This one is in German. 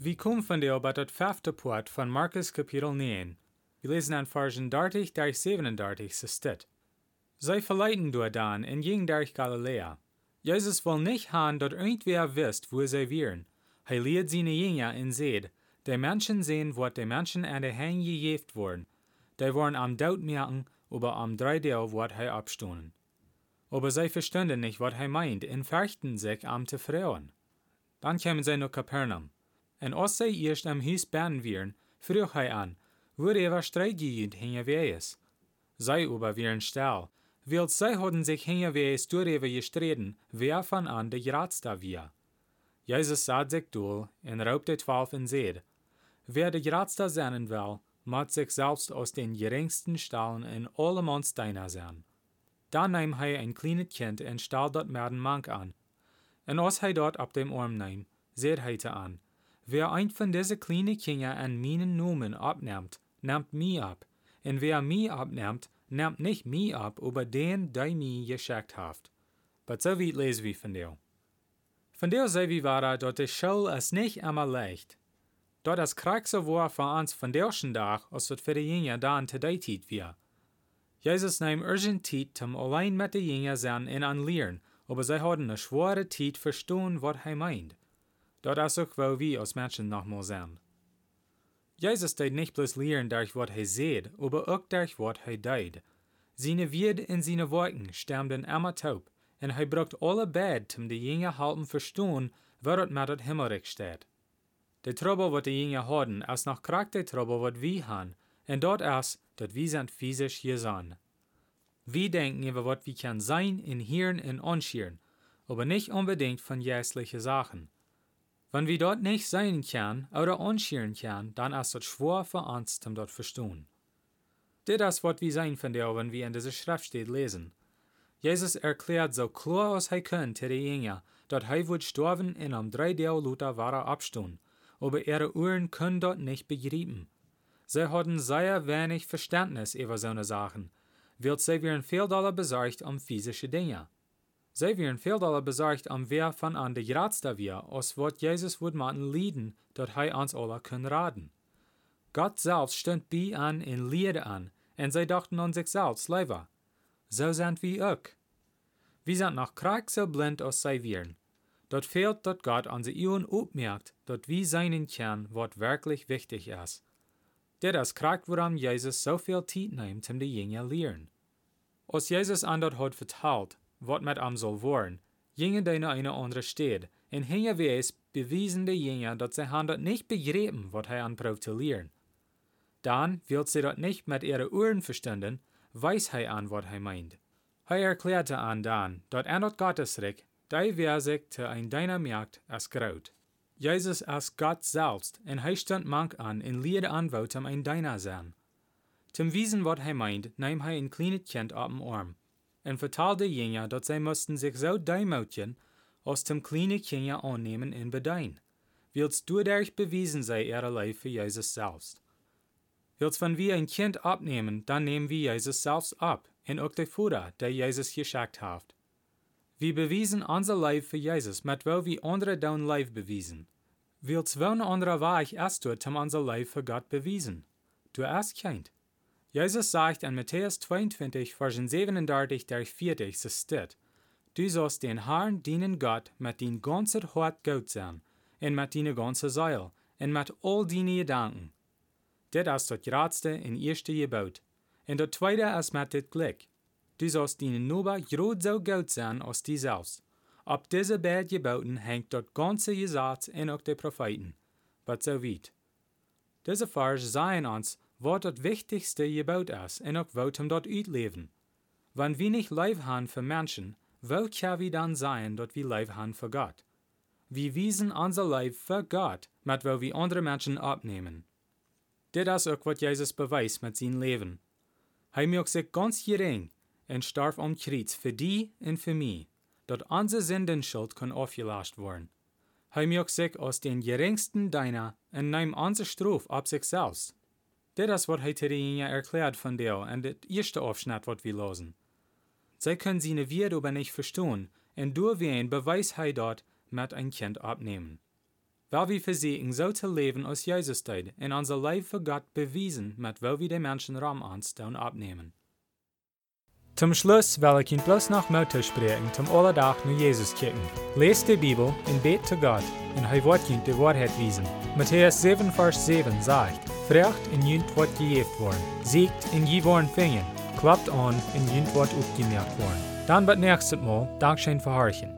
Vi kom van de op het vijfde poort van Marcus kapitel 9. We lezen aan versen 30 der 37 se stit. Zij verleiten door dan en ging durch Galilea. Jesus wil nicht haben, dat irgendwer wisst, wo zij wären. Hij leert seine Jünger in zed. De Menschen sehen, wat de Menschen an de Hang gejeft worden. Die wollen am Daut merken, aber am Dreideel wat hij abstonen. Aber zij verstanden nicht, wat hij meint, und fürchten sich am te freuen. Dann kamen sie nach Kapernaum. En als zij eerst am huis ben wieren, vroeg hij aan, wo er strijdgeübt hingewees. Zij aber wieren stil, wilt zij hadden zich hingewees doorheen gestreden, wer van an de geradste wir. Jezus zat zich door en de twaalf en zeid, wer de geradste zijn wil, moet zich selbst aus den geringsten stalen in alle Monsteiner zijn. Dan nahm hij een kleines kind en stal dort merden mank an. En als hij dort op dem arm nahm, zeid hij te an, Wer ein von diesen kleinen Kindern an meinen Nomen abnimmt, nimmt mich ab. Und wer mich abnimmt, nimmt nicht mich ab, aber den, der mich geschickt hat. Aber so weit lesen wir von dir. Von dir sei wie war, dort die Schule ist nicht immer leicht. Dort das Kriegse war für uns von der ersten Tag, als es für die Jünger dann zu der Zeit war. Jesus nahm urgent Zeit, um allein mit den Jüngern sein und an lehren, aber sie hatten eine schwere Zeit verstehen, was er meint. Dort ook wel wie als Menschen nochmal zijn. Jesus deed nicht bloß lehren durch wat hij seht, aber auch durch wat hij deed. Seine Wird in seine Worten sterben immer taub, en hij brucht alle Bad, um de Jünger halten verstehen, het met het Himmelreich steht. De Trouble, wat de Jünger hadden, is noch krank de Trouble, wat wir han, en dort is, dat wir sind physisch gesan. Wir denken über wat wir kann sein, in Hirn und anschieren, aber nicht unbedingt von jässlichen Sachen. Wenn wir dort nicht sein können oder anschieren können, dann ist es schwer für uns, um dort verstehen. Das ist, was wir sein von der, wenn wir in dieser Schrift steht lesen. Jesus erklärt so klar als er kann zu den Jüngern, dass er wird sterben und am drei Teil Luther war abstehen, aber ihre Ohren können dort nicht begreifen. Sie hatten sehr wenig Verständnis über so eine Sachen, weil sie wären viel Dollar besorgt um physische Dinge. Veel dollar besorgt om wer van an de graadste wir, als wat Jesus would maken lieden, dat hij ons alle kan raden. Gott selbst stond bij an en leerde an, en zij dachten an sich selbst lieber. So sind wir auch. Wir sind noch krank so blind zij wären. Dort fehlt, dat Gott an sie Ohren opmerkt, dat wir seinen Kern, wat wirklich wichtig ist. Dit is krank, warum Jesus so viel Zeit nimmt, um die Jünger lehren. Als Jesus an dat hat vertalt, wat met am soll worden, gingen naar een andere stad, en hingewees bewiesen de Jünger, dat sie han dat nicht begrepen, wat hij anprobt te leren. Dan, wilt sie dat nicht mit ihre Ohren verstanden, weiß hij an, wat hij meint. Hij erklärte an dan, dat an dat Gottesreich, die wer sich zu ein deiner merkt, als groot. Jesus als Gott selbst, en hij stand mank an, in leerde anwoord om ein deiner zijn. Zum wiesen wat hij meint, nahm hij een kleines kind op dem arm, en vertaalde Jünger, dat zij moesten zich zo deimoutjen, als dem kleine Kinder annehmen en bedein. Wils dadurch bewiesen sei ihre Leib für Jesus selbst. Wils wenn wir ein Kind abnehmen, dann nehmen wir Jesus selbst ab, en auch der Vater, der Jesus geschickt hat. Wir bewiesen unser Leib für Jesus, mit wo wir andere dein Leib bewiesen. Wils weln andere Weg erst dort, um unser Leib für Gott bewiesen? Du erst Kind. Jesus sagt in Matthäus 22, Versen 37 der 40, so steht, Du sollst den Herrn dienen Gott mit dein ganzer Hort Gott sein, und mit deiner ganzen Seele, und mit all deine Gedanken. Das ist das Gradste in erste Gebot. Und das zweite ist mit dem Glück. Du sollst deinen Nuber grad so gut sein als die selbst. Ab diese beiden Geboten hängt das ganze Gesetz und auch die Propheten. Was so weit. Diese Vers sagen uns, wat het wichtigste Gebot is en ook wat hem dat uitleven. Wenn wir nicht Leib haben für Menschen, wo kann wir dann sein, dass wir Leib haben für Gott? Wir wiesen unser Leib für Gott, mit wo wir andere Menschen abnehmen. Is ook wat Jezus bewijst met zijn leven. Hij maakt zich ganz gering en starf om Kreuz für die en für mij, dat onze Sündenschuld kan aufgelöst worden. Hij maakt zich aus den geringsten deiner en neemt onze Straf op zich selbst. Is wat hij tegen erklärt von dir en het eerste Aufschnitt wat wir losen. Zij können seine Wert aber nicht verstehen, en door wen beweist hij dat met een kind abnehmen. Weil wir versuchen, so zu leben aus Jesus tijd en unser Leib für Gott bewiesen, mit wo wir die Menschen Raum anstellen abnehmen. Zum Schluss will ich Ihnen bloß noch Mutter sprechen, zum Allerdach nur Jesus kicken. Lest die Bibel und bet zu Gott, und er wird Ihnen die Wahrheit wiesen. Matthäus 7, Vers 7 sagt, Frecht in Jünt wird gejeft worden, siegt in je worden fingen, klappt an in Jünt wird aufgemerkt worden. Dann wird nächstes Mal Dankeschön für Horchen.